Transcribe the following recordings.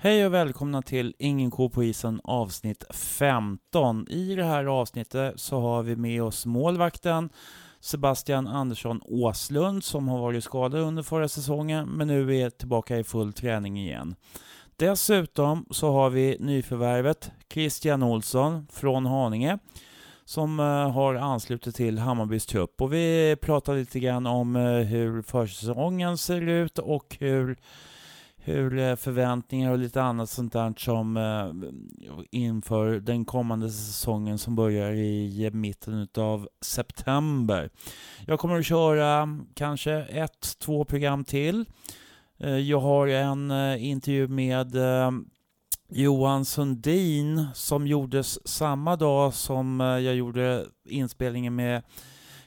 Hej och välkomna till Ingen ko på isen avsnitt 15. I det här avsnittet så har vi med oss målvakten Sebastian Andersson Åslund som har varit skadad under förra säsongen men nu är tillbaka i full träning igen. Dessutom så har vi nyförvärvet Christian Olsson från Haninge som eh, har anslutit till Hammarbys trupp och vi pratar lite grann om eh, hur försäsongen ser ut och hur hur eh, förväntningar och lite annat sånt där som eh, inför den kommande säsongen som börjar i mitten av september. Jag kommer att köra kanske ett, två program till. Eh, jag har en intervju med Johan Sundin som gjordes samma dag som jag gjorde inspelningen med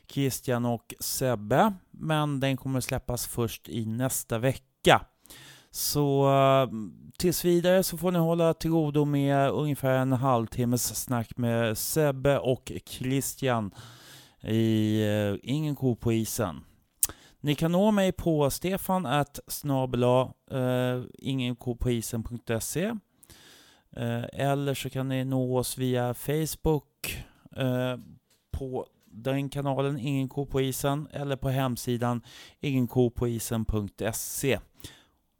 Christian och Sebbe. Men den kommer släppas först i nästa vecka. Så eh, tills vidare så får ni hålla till godo med ungefär en halvtimmes snack med Sebbe och Christian i eh, Ingen ko på isen. Ni kan nå mig på stefan at snabela eh, uh, ingenkopoisen.se Eh, eller så kan ni nå oss via Facebook eh, på den kanalen Ingen ko på isen eller på hemsidan ingenkopoisen.se.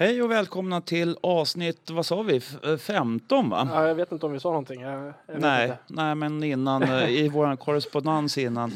Hej och välkomna till avsnitt, vad sa vi, 15 va? Ja, jag vet inte om vi sa någonting. Jag, jag nej, nej, men innan, eh, i vår korrespondens innan.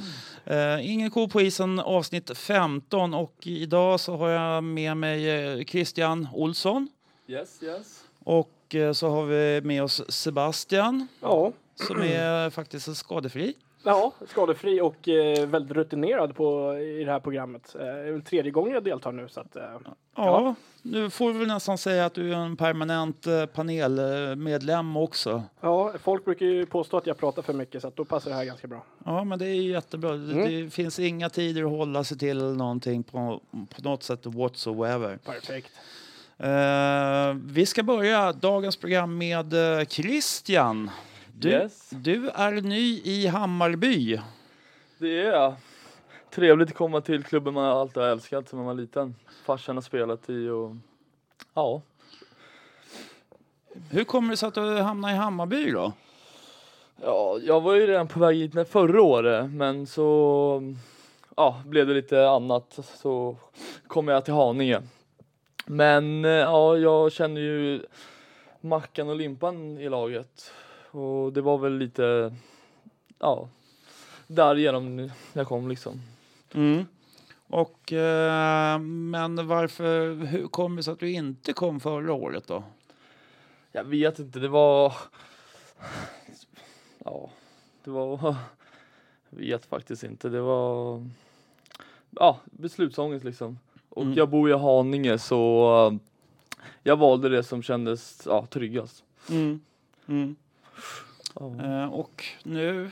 Uh, Ingen ko på isen avsnitt 15 och idag så har jag med mig eh, Christian Olsson. Yes, yes. Och uh, så har vi med oss Sebastian. Ja. Som är faktiskt skadefri. Ja, skadefri och eh, väldigt rutinerad på, i det här programmet. Eh, det är väl tredje gången jag deltar nu. Så att, eh, ja, ja, nu får vi väl nästan säga att du är en permanent eh, panelmedlem också. Ja, folk brukar ju påstå att jag pratar för mycket så att då passar det här ganska bra. Ja, men det är jättebra. Mm. Det, det finns inga tider att hålla sig till eller någonting på, på något sätt whatsoever. Perfekt. Uh, vi ska börja dagens program med uh, Christian. Du, yes. du är ny i Hammarby. Det är jag. Trevligt att komma till klubben man alltid har älskat sedan man var liten. Farsan har spelat i och ja. Hur kommer det sig att du hamnade i Hammarby då? Ja, jag var ju redan på väg hit förra året men så ja, blev det lite annat så kom jag till Haninge. Men ja, jag känner ju Mackan och Limpan i laget och det var väl lite, ja, därigenom jag kom liksom. Mm. Och, eh, men varför, hur kom det sig att du inte kom förra året då? Jag vet inte, det var, ja, det var, jag vet faktiskt inte, det var, ja, beslutsångest liksom. Och mm. jag bor i Haninge så jag valde det som kändes ja, tryggast. Mm. Mm. Oh. och nu,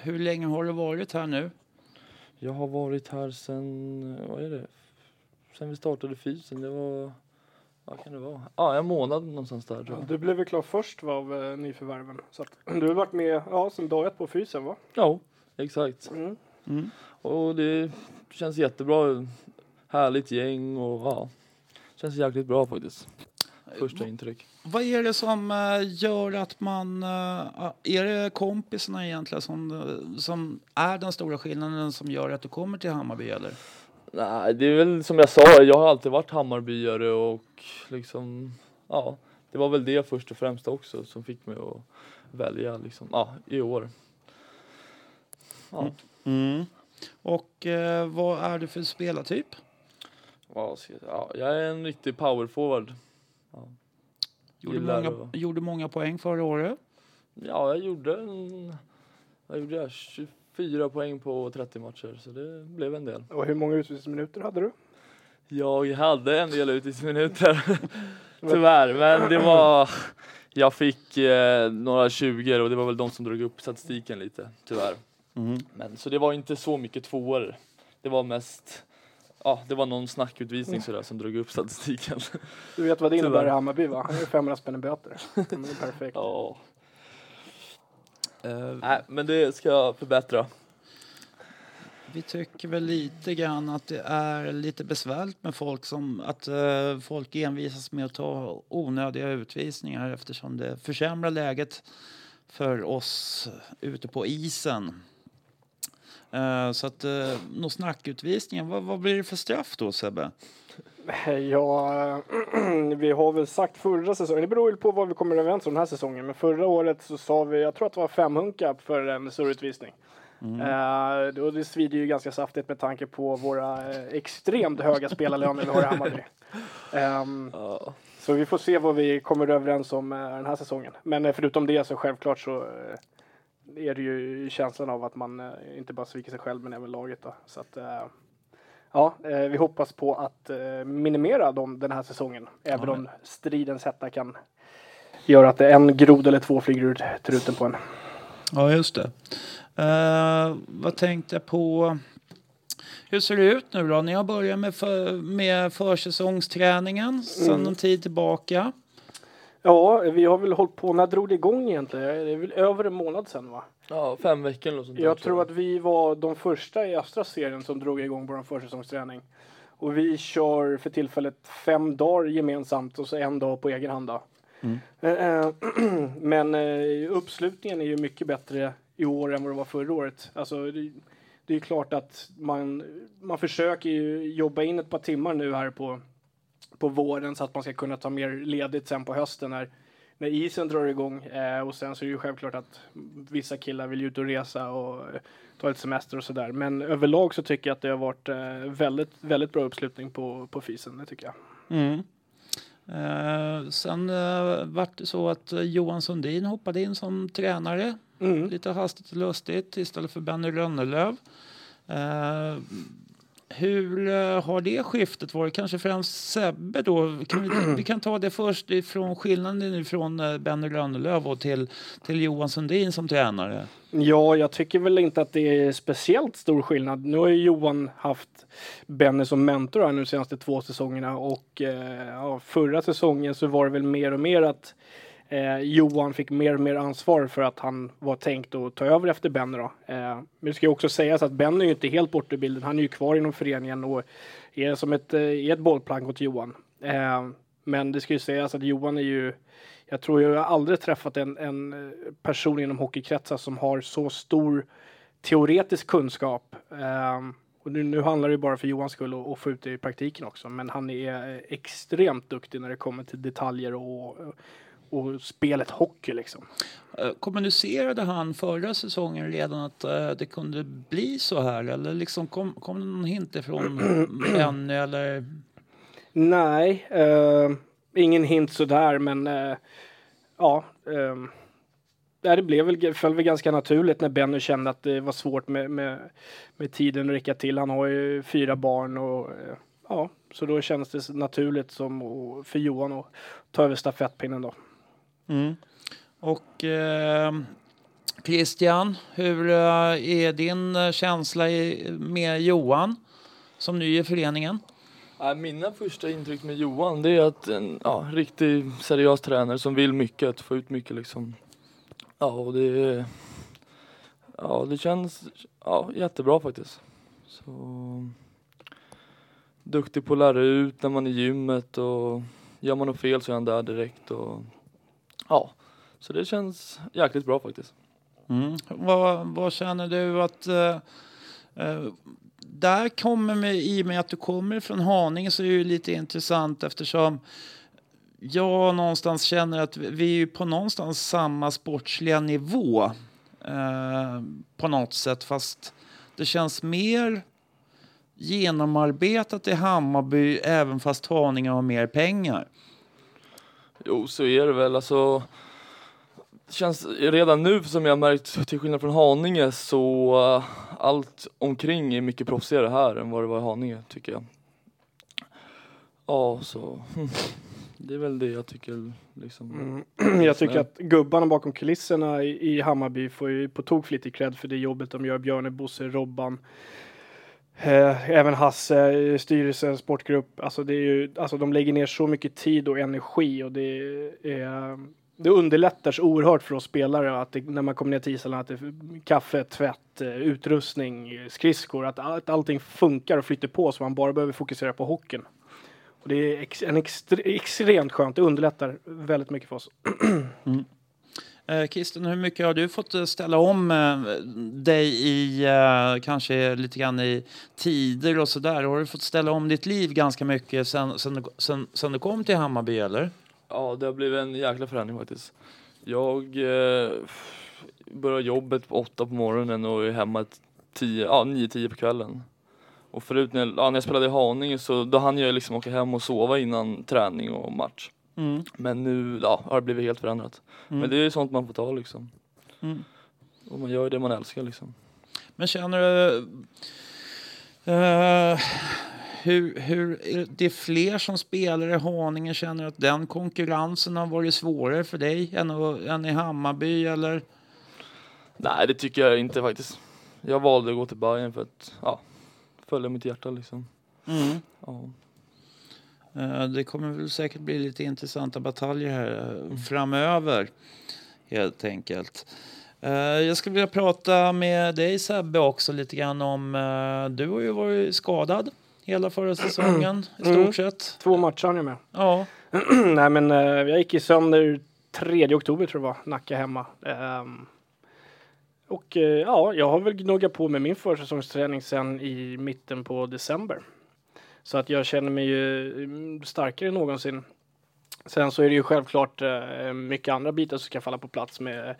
hur länge har du varit här nu? Jag har varit här sen, vad är det, sen vi startade fysen. Det var, vad kan det vara? Ja, en månad någonstans där tror jag. Du blev väl klar först va, av eh, nyförvärven? Så att, du har varit med, ja, sen dag ett på fysen va? Ja, exakt. Mm. Mm. Och det känns jättebra. Härligt gäng och ja, känns jäkligt bra faktiskt. Första intryck. Vad är det som eh, gör att man... Eh, är det kompisarna egentligen som, eh, som är den stora skillnaden som gör att du kommer till Hammarby eller? Nej, det är väl som jag sa, jag har alltid varit Hammarbyare och liksom, ja, det var väl det först och främst också som fick mig att välja liksom, ja, i år. Ja. Mm. mm. Och eh, vad är du för spelartyp? Ja, jag är en riktig powerforward. Ja. Gjorde, många, och... gjorde många poäng förra året? Ja, jag gjorde, en, jag gjorde 24 poäng på 30 matcher, så det blev en del. Och hur många utvisningsminuter hade du? Jag hade en del utvisningsminuter, tyvärr, men det var jag fick eh, några 20 och det var väl de som drog upp statistiken lite, tyvärr. Mm. Men så det var inte så mycket tvåor. Det var mest, ja det var någon snackutvisning sådär som drog upp statistiken. Du vet vad det innebär i Hammarby va? Han är 500 spänn i böter. Det är perfekt. Ja. Eh, Nej men det ska jag förbättra. Vi tycker väl lite grann att det är lite besvärligt med folk som att eh, folk envisas med att ta onödiga utvisningar eftersom det försämrar läget för oss ute på isen. Eh, så att uh, någon snackutvisningar, vad, vad blir det för straff då Sebbe? Ja, vi har väl sagt förra säsongen, det beror ju på vad vi kommer överens om den här säsongen, men förra året så sa vi, jag tror att det var fem hunkar för en surrutvisning. Eh, och det svider ju ganska saftigt med tanke på våra eh, extremt höga spelarlöner vi har i Hammarby. Ehm, Ja. så vi får se vad vi kommer överens om eh, den här säsongen. Men eh, förutom det så självklart så eh, är det ju känslan av att man eh, inte bara sviker sig själv men även laget. Då. Så att, eh, ja, eh, vi hoppas på att minimera dem den här säsongen. Även Ja, om stridens hetta kan göra att en grod eller två flyger ur truten på en. Ja, just det. Eh, vad tänkte jag på? Hur ser det ut nu då? Ni har börjat med, för, med försäsongsträningen sedan Mm. en tid tillbaka. Ja, vi har väl hållit på, när drog det igång egentligen? Det är väl över en månad sedan va? ja, fem veckor eller sånt Jag tror att vi var de första i Astra serien som drog igång vår försäsongsträning. Och vi kör för tillfället fem dagar gemensamt och så en dag på egen hand. Då. Mm. Eh, Men eh, uppslutningen är ju mycket bättre i år än vad det var förra året. Alltså, det, det är ju klart att man, man försöker ju jobba in ett par timmar nu här på, på våren så att man ska kunna ta mer ledigt sen på hösten när, när isen drar igång. Eh, och sen så är det ju självklart att vissa killar vill ju ut och resa och eh, ta lite semester och sådär. Men överlag så tycker jag att det har varit eh, väldigt, väldigt bra uppslutning på, på FISen, det tycker jag. Mm. Eh, sen uh, vart det så att eh, Johan Sundin hoppade in som tränare Mm. lite hastigt och lustigt istället för Benny Rönnelöv. Eh, hur eh, har det skiftet varit? Kanske främst Sebbe då? Kan vi, vi kan ta det först ifrån skillnaden från uh, Benny Rönnelöv och till, till Johan Sundin som tränare. Ja, jag tycker väl inte att det är speciellt stor skillnad. Nu har ju Johan haft Benny som mentor här nu de senaste två säsongerna och eh, ja, förra säsongen så var det väl mer och mer att eh, Johan fick mer och mer ansvar för att han var tänkt att ta över efter Benny då. Eh, men det ska ju också sägas att Benny är ju inte helt borta i bilden. Han är ju kvar inom föreningen och är som ett, eh, är ett bollplank åt Johan. Eh, men det ska ju sägas att Johan är ju jag tror jag har aldrig träffat en, en person inom hockeykretsar som har så stor teoretisk kunskap. Eh, och nu, nu handlar det ju bara för Johans skull att, få ut det i praktiken också. Men han är eh, extremt duktig när det kommer till detaljer och, och spelet hockey liksom. Eh, kommunicerade han förra säsongen redan att eh, det kunde bli så här? Eller liksom kom, kom det någon hint ifrån Benny eller? Nej, eh, ingen hint sådär men eh, ja. Nej, det blev väl, föll väl ganska naturligt när Benny kände att det var svårt med, med, med tiden att räcka till. Han har ju fyra barn och ja, så då kändes det naturligt som för Johan att ta över stafettpinnen då. Mm. Och eh, Christian, hur eh, är din eh, känsla med Johan som ny i föreningen? Mina första intryck med Johan det är att en ja, riktig seriös tränare som vill mycket, att få ut mycket liksom. Ja, och det, ja, det känns ja, jättebra faktiskt. Så, duktig på att lära ut när man är i gymmet och gör man något fel så är han där direkt. Och, ja, så det känns jäkligt bra faktiskt. Mm. Vad, vad känner du att eh, eh, där kommer vi, i och med att du kommer från Haninge så är det ju lite intressant eftersom jag någonstans känner att vi- vi är ju på någonstans samma sportsliga nivå eh, på något sätt fast det känns mer genomarbetat i Hammarby även fast Haninge har mer pengar. Jo, så är det väl. Alltså, det känns redan nu som jag märkt, till skillnad från Haninge, så uh, allt omkring är mycket proffsigare här än vad det var i Haninge, tycker jag. Ja, så... Hm. Det är väl det jag tycker liksom. Mm. Jag tycker att gubbarna bakom kulisserna i, i Hammarby får ju på tok för lite cred för det jobbet de gör. Björne, Bosse, Robban. Eh, även Hasse, eh, styrelsen, sportgrupp. Alltså, det är ju, alltså de lägger ner så mycket tid och energi och det är det underlättar så oerhört för oss spelare att det, när man kommer ner till ishallen att det är kaffe, tvätt, eh, utrustning, skridskor, att, att allting funkar och flyter på så man bara behöver fokusera på hockeyn. Och det är ex, en extre, extremt skönt, det underlättar väldigt mycket för oss. Mm. Eh, Kristen, hur mycket har du fått eh, ställa om eh, dig i, kanske lite grann i tider och sådär? Har du fått ställa om ditt liv ganska mycket sen, sen, sen, sen du kom till Hammarby, eller? Ja, det har blivit en jäkla förändring faktiskt. Jag eh, börjar jobbet på åtta på morgonen och är hemma tio, ja, nio, tio på kvällen. Och förut när jag, ja, när jag spelade i Haninge så då hann jag liksom åka hem och sova innan träning och match. Mm. Men nu ja, har det blivit helt förändrat. Mm. Men det är sånt man får ta liksom. Mm. Och man gör det man älskar liksom. Men känner du... eh, hur, hur, det är fler som spelar i Haninge. Känner du att den konkurrensen har varit svårare för dig än, än i Hammarby? Eller? Nej, det tycker jag inte faktiskt. Jag valde att gå till Bayern för att ja, följa mitt hjärta liksom. Mm. Ja. Eh, Det kommer väl säkert bli lite intressanta bataljer här eh, framöver, helt enkelt. Eh, Jag skulle vilja prata med dig Sebbe också lite grann om, du har ju varit skadad hela förra säsongen i stort Mm. sett. Två matcher har ni med. Ja, Nej men jag gick i sönder 3 oktober tror jag var, Nacka hemma. Ehm, och ja, jag har väl gnuggat på med min försäsongsträning sen i mitten på december. Så att jag känner mig ju mm, starkare än någonsin. Sen så är det ju självklart eh, mycket andra bitar som ska falla på plats med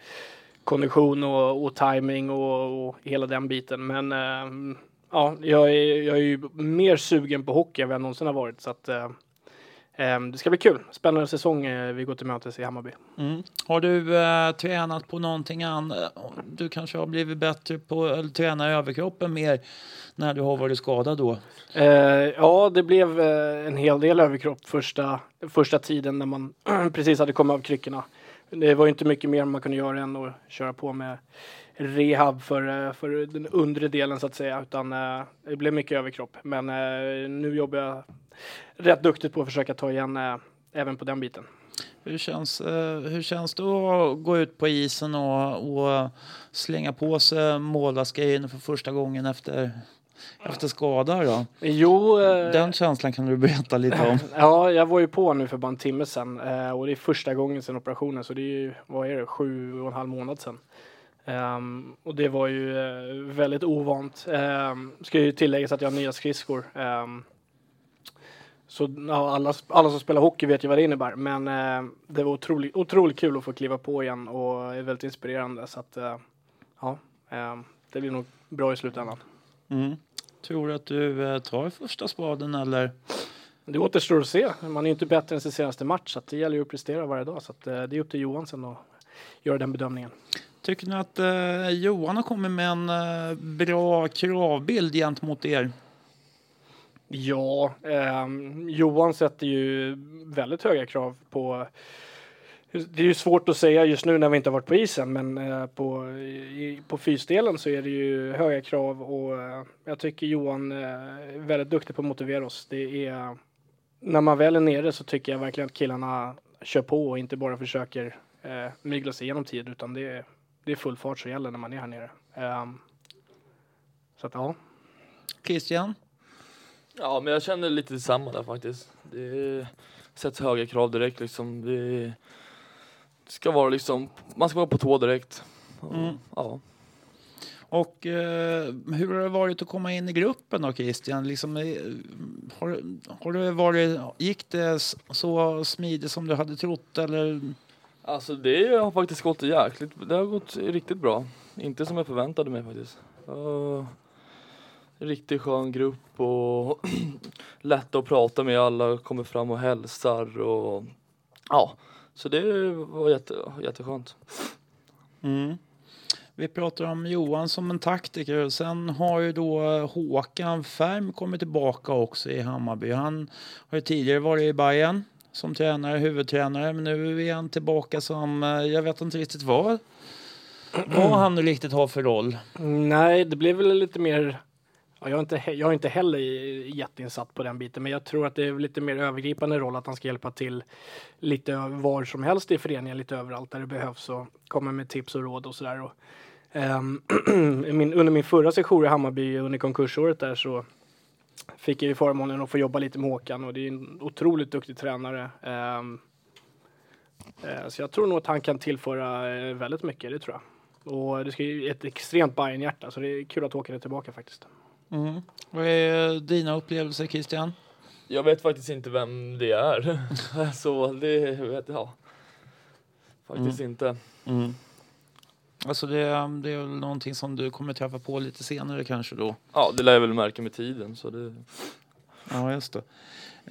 kondition och, och timing och, och hela den biten. Men eh, ja, jag är, jag är ju mer sugen på hockey än vad jag någonsin har varit. Så att eh, det ska bli kul. Spännande säsong eh, vi går till mötes i Hammarby. Mm. Har du eh, tränat på någonting annat? Du kanske har blivit bättre på att träna överkroppen mer när du har varit skadad då? Eh, ja, det blev eh, en hel del överkropp första, första tiden när man precis hade kommit av kryckorna. Det var inte mycket mer man kunde göra än att köra på med rehab för, eh, för den undre delen så att säga. Utan eh, det blev mycket överkropp. Men eh, nu jobbar jag rätt duktigt på att försöka ta igen även på den biten. Hur känns, hur känns det att gå ut på isen och, och slänga på sig målvaktsgrejen för första gången efter, efter skada då? Jo, Den känslan kan du berätta lite om. Ja, jag var ju på nu för bara en timme sedan och det är första gången sedan operationen så det är ju, vad är det, sju och en halv månad sedan. Ehm, och det var ju eh, väldigt ovant. Um, ska ju tilläggas att jag har nya skridskor. Ehm, så ja, alla, alla som spelar hockey vet ju vad det innebär. Men eh, det var otroligt, otroligt kul att få kliva på igen och är väldigt inspirerande. Så att eh, ja, det blir nog bra i slutändan. Mm. Tror du att du tar första spaden eller? Det återstår att se. Man är ju inte bättre än sin senaste match så det gäller ju att prestera varje dag. Så att, det är upp till Johan sen att göra den bedömningen. Tycker ni att eh, Johan har kommit med en eh, bra kravbild gentemot er? Ja, eh, Johan sätter ju väldigt höga krav på det är ju svårt att säga just nu när vi inte har varit på isen, men eh, på, i, på fysdelen så är det ju höga krav och eh, jag tycker Johan är väldigt duktig på att motivera oss. Det är, när man väl är nere så tycker jag verkligen att killarna kör på och inte bara försöker eh, mygla sig igenom tid, utan det är, det är full fart som gäller när man är här nere. Ehm, så att ja. Christian? Ja, men jag känner lite detsamma där faktiskt. Det sätts höga krav direkt liksom. Det ska vara liksom, man ska vara på tå direkt. Och, Mm. Ja. Och eh, hur har det varit att komma in i gruppen då Christian? Liksom, eh, har, har det varit, gick det så smidigt som du hade trott eller? Alltså det har faktiskt gått jäkligt, det har gått riktigt bra. Inte som jag förväntade mig faktiskt. Uh, riktigt skön grupp och lätt att prata med, alla kommer fram och hälsar och ja, så det var jätte, jätteskönt. Mm. Vi pratar om Johan som en taktiker sen har ju då eh, Håkan Färm kommit tillbaka också i Hammarby. Han har ju tidigare varit i Bayern som tränare, huvudtränare. Men nu är han tillbaka som, eh, jag vet inte riktigt vad, vad han nu riktigt har för roll. Nej, det blir väl lite mer Ja, jag, är inte, jag är inte heller jätteinsatt på den biten, men jag tror att det är lite mer övergripande roll att han ska hjälpa till lite var som helst i föreningen, lite överallt där det behövs och komma med tips och råd och sådär. Um, min, under min förra session i Hammarby under konkursåret där så fick jag ju förmånen att få jobba lite med Håkan och det är en otroligt duktig tränare. Um, uh, så jag tror nog att han kan tillföra uh, väldigt mycket, det tror jag. Och det ska ju ett extremt bayern hjärta så det är kul att Håkan är tillbaka faktiskt. Mm. Vad är dina upplevelser Christian? Jag vet faktiskt inte vem det är. så det vet jag faktiskt mm. inte. Mm. Alltså det, det är väl någonting som du kommer träffa på lite senare kanske då? Ja, det lär jag väl märka med tiden. Så det... Ja, just det.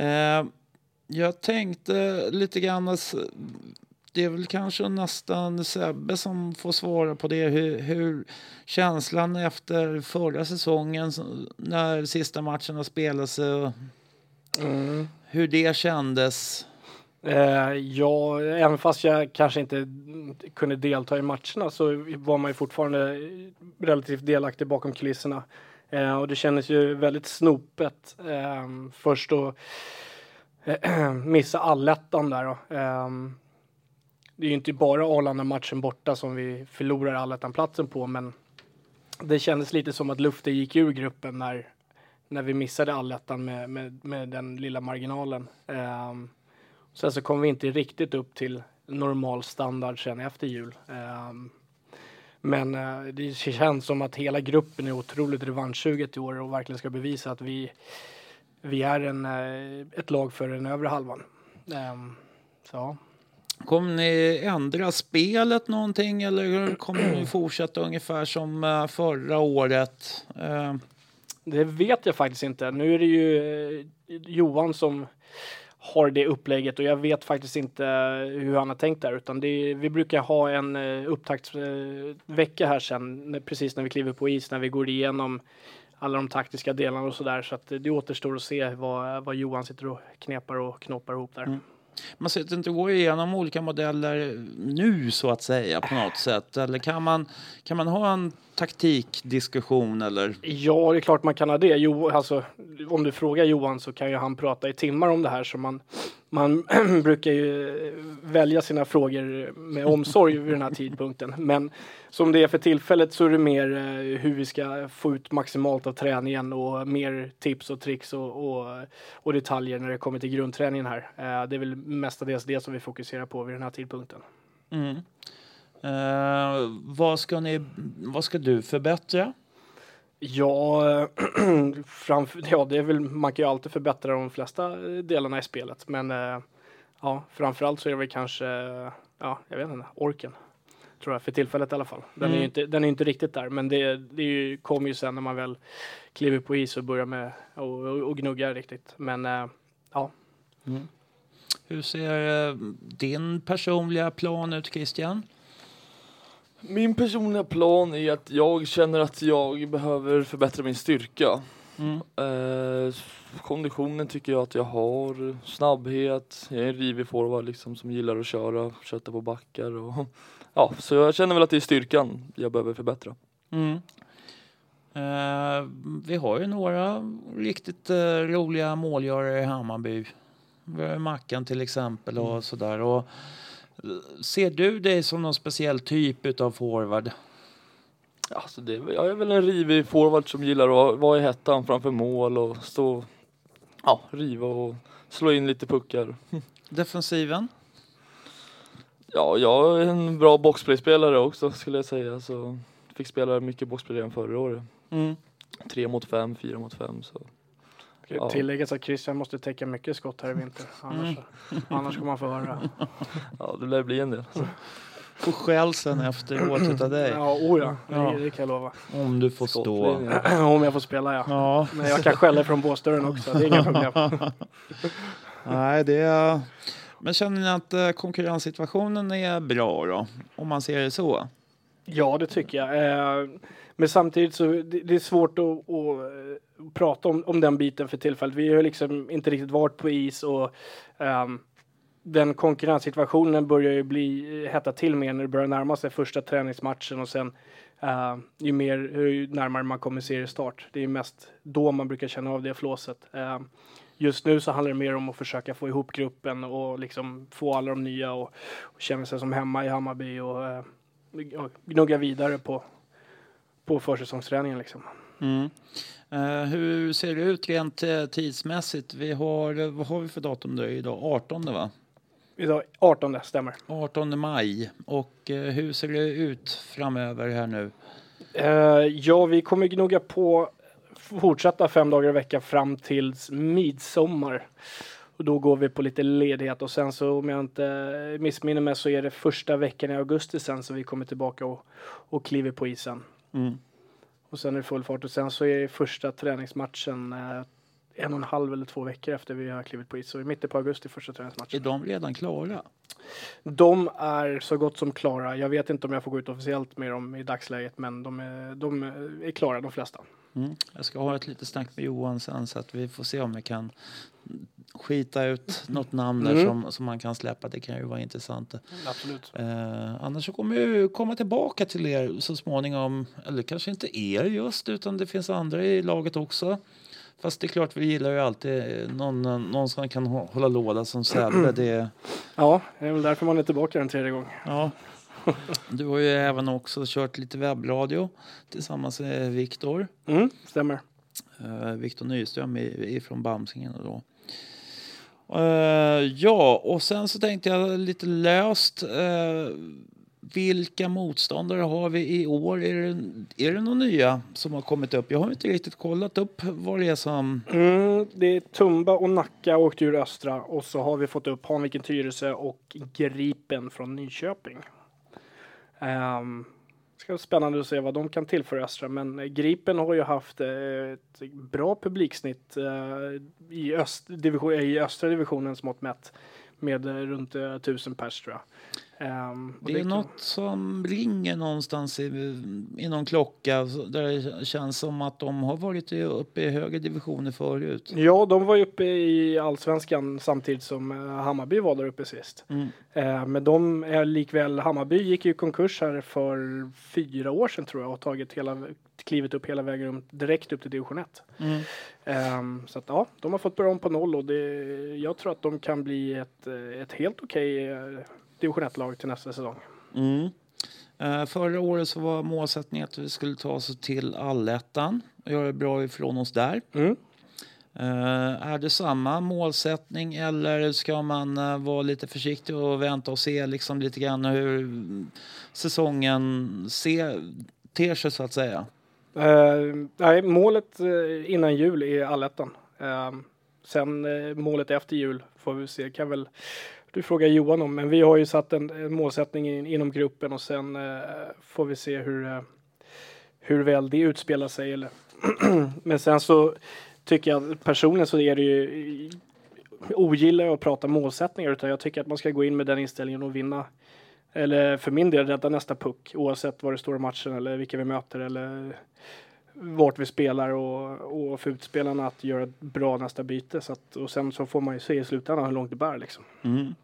Eh, jag tänkte lite grann, alltså, det är väl kanske nästan Sebbe som får svara på det. Hur, hur känslan efter förra säsongen när sista matcherna spelades, mm. hur det kändes? Eh, ja, även fast jag kanske inte kunde delta i matcherna så var man ju fortfarande relativt delaktig bakom kulisserna. Eh, och det kändes ju väldigt snopet eh, först att eh, missa allettan där då. Eh, det är ju inte bara Arlanda-matchen borta som vi förlorar allettan-platsen på, men det kändes lite som att luften gick ur gruppen när, när vi missade allettan med, med, med den lilla marginalen. Um, sen så kom vi inte riktigt upp till normal standard sen efter jul. Um, men uh, det känns som att hela gruppen är otroligt revanschsuget i år och verkligen ska bevisa att vi, vi är en, uh, ett lag för den övre halvan. Um, så. Kommer ni ändra spelet någonting eller kommer ni fortsätta ungefär som eh, förra året? Eh, det vet jag faktiskt inte. Nu är det ju eh, Johan som har det upplägget och jag vet faktiskt inte hur han har tänkt där utan är, vi brukar ha en eh, upptaktsvecka här sen precis när vi kliver på is när vi går igenom alla de taktiska delarna och sådär så att det återstår att se vad, vad Johan sitter och knepar och knoppar ihop där. Mm man sitter inte och går igenom olika modeller nu så att säga på något sätt? Eller kan man, kan man ha en taktikdiskussion eller? Ja, det är klart man kan ha det. Jo, alltså, om du frågar Johan så kan ju han prata i timmar om det här så man, man brukar ju välja sina frågor med omsorg vid den här tidpunkten. Men som det är för tillfället så är det mer eh, hur vi ska få ut maximalt av träningen och mer tips och tricks och, och, och detaljer när det kommer till grundträningen här. Eh, det är väl mestadels det som vi fokuserar på vid den här tidpunkten. Mm. Uh, vad, ska ni, vad ska du förbättra? Ja, framför, ja det är väl, man kan ju alltid förbättra de flesta delarna i spelet. Men uh, ja, framförallt så är det väl kanske, ja, jag vet inte, orken. Tror jag, för tillfället i alla fall. Den, mm. är ju inte, den är inte riktigt där, men det, det kommer ju sen när man väl kliver på is och börjar med och, och, och gnugga riktigt. Men uh, ja. Mm. Hur ser din personliga plan ut Christian? Min personliga plan är att jag känner att jag behöver förbättra min styrka. Mm. Eh, konditionen tycker jag att jag har, snabbhet, jag är en rivig forward liksom som gillar att köra, kötta på backar och ja, så jag känner väl att det är styrkan jag behöver förbättra. Mm. Eh, vi har ju några riktigt eh, roliga målgörare i Hammarby. Vi har Mackan till exempel och mm. sådär. Och, Ser du dig som någon speciell typ av forward? Alltså det, jag är väl en rivig forward som gillar att vara i hettan framför mål och stå, ja, riva och slå in lite puckar. Defensiven? Ja, jag är en bra boxplayspelare också skulle jag säga. Så fick spela mycket boxplay redan förra året. Mm. Tre mot fem, fyra mot fem. Så Ja. Tilläggas att Christian måste täcka mycket skott här i vinter. Annars, mm. annars kommer man få höra. Ja, det lär bli en del. Få skäll sen efteråt utav dig. Ja, oh ja. Det, det kan jag lova. Om du får stå. Om jag får spela ja. ja. Men jag kan skälla från båsdörren också. Det är inga problem. Nej, det är... Men känner ni att eh, konkurrenssituationen är bra då? Om man ser det så? Ja, det tycker jag. Eh, men samtidigt så det, det är svårt att, att, eh, prata om, om den biten för tillfället. Vi har liksom inte riktigt varit på is och um, den konkurrenssituationen börjar ju bli eh, hetta till mer när det börjar närma sig första träningsmatchen och sen uh, ju mer ju närmare man kommer seriestart. Det är mest då man brukar känna av det flåset. Uh, just nu så handlar det mer om att försöka få ihop gruppen och liksom få alla de nya och, och känna sig som hemma i Hammarby och, uh, gnugga vidare på, på försäsongsträningen liksom. Mm. Uh, hur ser det ut rent uh, tidsmässigt? Vi har, vad har vi för datum då idag? 18 va? Idag 18 stämmer. 18 maj. Och uh, hur ser det ut framöver här nu? ja, vi kommer gnugga på fortsätta fem dagar i veckan fram till midsommar. Och då går vi på lite ledighet och sen så om jag inte missminner mig så är det första veckan i augusti sen så vi kommer tillbaka och, och kliver på isen. Mm. Och sen är det full fart och sen så är det första träningsmatchen eh, en och en halv eller två veckor efter vi har klivit på is. Så i mitten på augusti första träningsmatchen. Är de redan klara? De är så gott som klara. Jag vet inte om jag får gå ut officiellt med dem i dagsläget men de är, de är klara de flesta. Mm. Jag ska ha ett litet snack med Johan sen så att vi får se om vi kan skita ut något namn där mm. som, som man kan släppa. Det kan ju vara intressant. Absolut. Eh, annars så kommer jag komma tillbaka till er så småningom. Eller kanske inte er just, utan det finns andra i laget också. Fast det är klart, vi gillar ju alltid någon, någon som kan hålla låda som Sebbe. Det... Ja, det är väl därför man är tillbaka en tredje gång. Ja. Du har ju även också kört lite webbradio tillsammans med Viktor. Mm, stämmer. Uh, Viktor Nyström ifrån Bamsingen. Då. Uh, ja, och sen så tänkte jag lite löst. Uh, vilka motståndare har vi i år? Är det, är det några nya som har kommit upp? Jag har inte riktigt kollat upp vad det är som... Mm, det är Tumba och Nacka åkte ur Östra och så har vi fått upp Hanviken Tyresö och Gripen från Nyköping. Um, ska vara spännande att se vad de kan tillföra Östra, men Gripen har ju haft eh, ett bra publiksnitt uh, i, öst, division, i östra divisionens mått mätt med eh, runt uh, tusen pers tror jag. Um, det är det något som ringer någonstans i, i någon klocka där det känns som att de har varit uppe i högre divisioner förut. Ja, de var uppe i allsvenskan samtidigt som uh, Hammarby var där uppe sist. Mm. Uh, men de är likväl, Hammarby gick ju konkurs här för fyra år sedan tror jag och tagit hela, klivit upp hela vägen direkt upp till division 1. Mm. Um, så att ja, de har fått börja om på noll och det, jag tror att de kan bli ett, ett helt okej okay, division 1-lag till nästa säsong. Mm. Uh, förra året så var målsättningen att vi skulle ta oss till allettan och göra bra ifrån oss där. Mm. Uh, är det samma målsättning eller ska man uh, vara lite försiktig och vänta och se liksom lite grann hur säsongen ser, ter sig så att säga? Uh, nej, målet innan jul är allettan. sen målet efter jul får vi se. Kan väl du frågar Johan om, men vi har ju satt en, en målsättning in, inom gruppen och sen eh, får vi se hur, eh, hur väl det utspelar sig. Eller men sen så tycker jag personligen så är det ju ogillar jag att prata målsättningar utan jag tycker att man ska gå in med den inställningen och vinna. Eller för min del rädda nästa puck oavsett vad det står i matchen eller vilka vi möter eller vart vi spelar och, och få utspelarna att göra ett bra nästa byte. Så att, och sen så får man ju se i slutändan hur långt det bär liksom. Mm.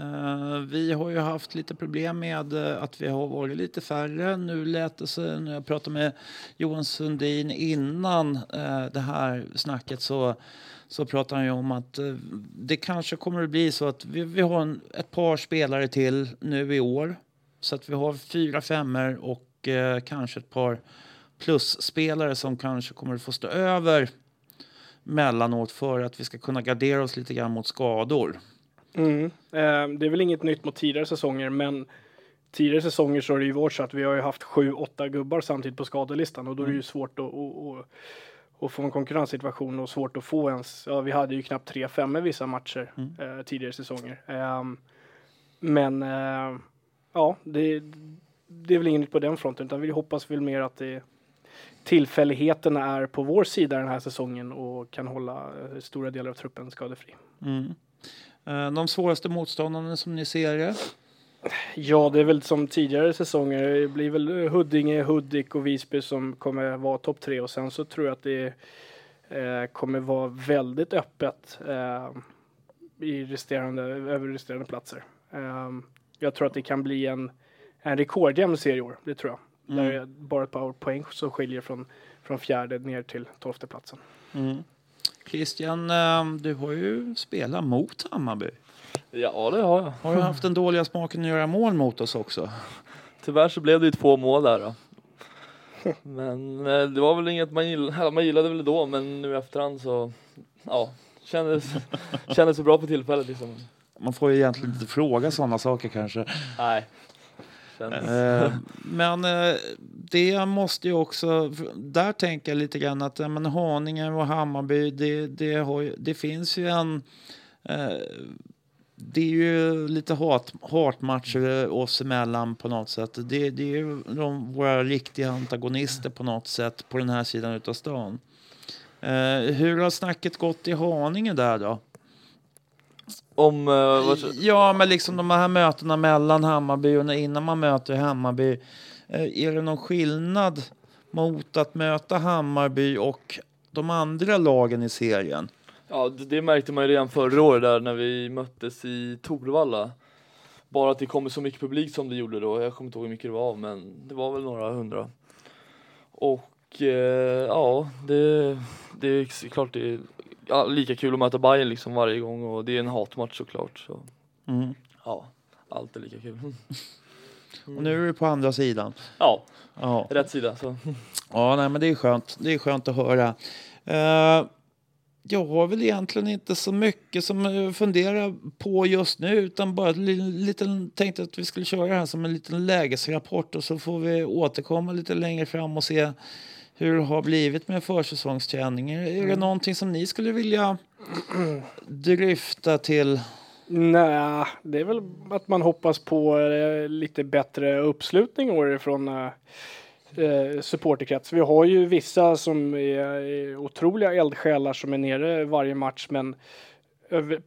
Uh, vi har ju haft lite problem med uh, att vi har varit lite färre. Nu lät det sig, när jag pratade med Johan Sundin innan uh, det här snacket så, så pratade han ju om att det kanske kommer att bli så att vi, vi har en, ett par spelare till nu i år. Så att vi har fyra femmer och kanske ett par plusspelare som kanske kommer att få stå över mellanåt för att vi ska kunna gardera oss lite grann mot skador. Mm. Eh, det är väl inget nytt mot tidigare säsonger, men tidigare säsonger så har det ju varit så att vi har ju haft sju, åtta gubbar samtidigt på skadelistan och då är det ju mm. svårt att, att, att, att få en konkurrenssituation och svårt att få ens, ja vi hade ju knappt tre fem i vissa matcher mm. eh, tidigare säsonger. Eh, men ja, det, det är väl inget på den fronten utan vi hoppas väl mer att det tillfälligheterna är på vår sida den här säsongen och kan hålla eh, stora delar av truppen skadefri. Mm. Eh, de svåraste motståndarna som ni ser det? Ja, det är väl som tidigare säsonger. Det blir väl Huddinge, Hudik och Visby som kommer vara topp tre och sen så tror jag att det eh, kommer vara väldigt öppet. Eh, i resterande, över resterande platser. Jag tror att det kan bli en, en rekordjämn serie i år, det tror jag. Mm. Där det är bara ett par poäng som skiljer från, från fjärde ner till tolfte platsen. Mm. Christian, ehm, du har ju spelat mot Hammarby. Ja, det har jag. Har du haft den dåliga smaken att göra mål mot oss också? Tyvärr så blev det ju två mål där då. Men eh, det var väl inget man gillade, man gillade väl då men nu i efterhand så, ja, kändes, kändes så bra på tillfället liksom. Man får ju egentligen inte fråga sådana saker kanske. Nej. Eh, men eh, det måste ju också, där tänker jag lite grann att men Haninge och Hammarby, det, det, har, det finns ju en det är ju lite hat, hatmatcher oss emellan på något sätt. Det, det är ju de, våra riktiga antagonister på något sätt på den här sidan utav stan. Eh, hur har snacket gått i Haninge där då? Om... Uh, ja, men liksom de här mötena mellan Hammarby och innan man möter Hammarby. Eh, är det någon skillnad mot att möta Hammarby och de andra lagen i serien? Ja, det, det märkte man ju redan förra året där när vi möttes i Torvalla. Bara att det kommer så mycket publik som det gjorde då. Jag kommer inte ihåg hur mycket det var, men det var väl några hundra. Och eh, ja, det, det är klart det är ja, lika kul att möta Bayern liksom varje gång och det är en hatmatch såklart. Så. Mm. Ja, allt är lika kul. Mm. Och nu är du på andra sidan. Ja, ja. rätt sida. Så. Ja, nej, men det är skönt. Det är skönt att höra. Uh, jag har väl egentligen inte så mycket som jag funderar på just nu utan bara lite, tänkte att vi skulle köra det här som en liten lägesrapport och så får vi återkomma lite längre fram och se hur det har blivit med försäsongsträningen. Är mm. det någonting som ni skulle vilja dryfta till? Nej, det är väl att man hoppas på eh, lite bättre uppslutning från eh, eh, supporterkrets. Vi har ju vissa som är otroliga eldsjälar som är nere varje match men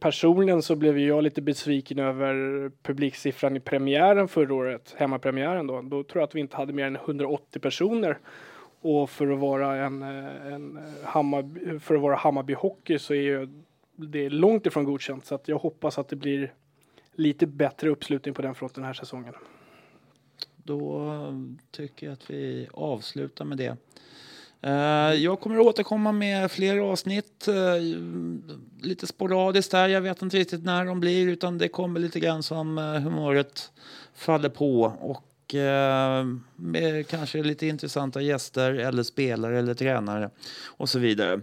personligen så blev jag lite besviken över publiksiffran i premiären förra året, hemmapremiären då. Då tror jag att vi inte hade mer än 180 personer. Och för att vara en, eh, en eh, Hammarby, för att vara Hammarby Hockey så är ju det långt ifrån godkänt. Så att jag hoppas att det blir lite bättre uppslutning på den fronten den här säsongen. Då eh, tycker jag att vi avslutar med det. Jag kommer att återkomma med fler avsnitt, lite sporadiskt här. Jag vet inte riktigt när de blir, utan det kommer lite grann som humöret faller på. Och Eh, med kanske lite intressanta gäster eller spelare eller tränare och så vidare.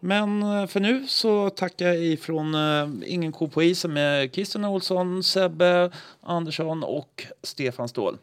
Men eh, för nu så tackar jag ifrån eh, Ingen ko på isen med Christian Olsson, Sebbe Andersson och Stefan Ståhl.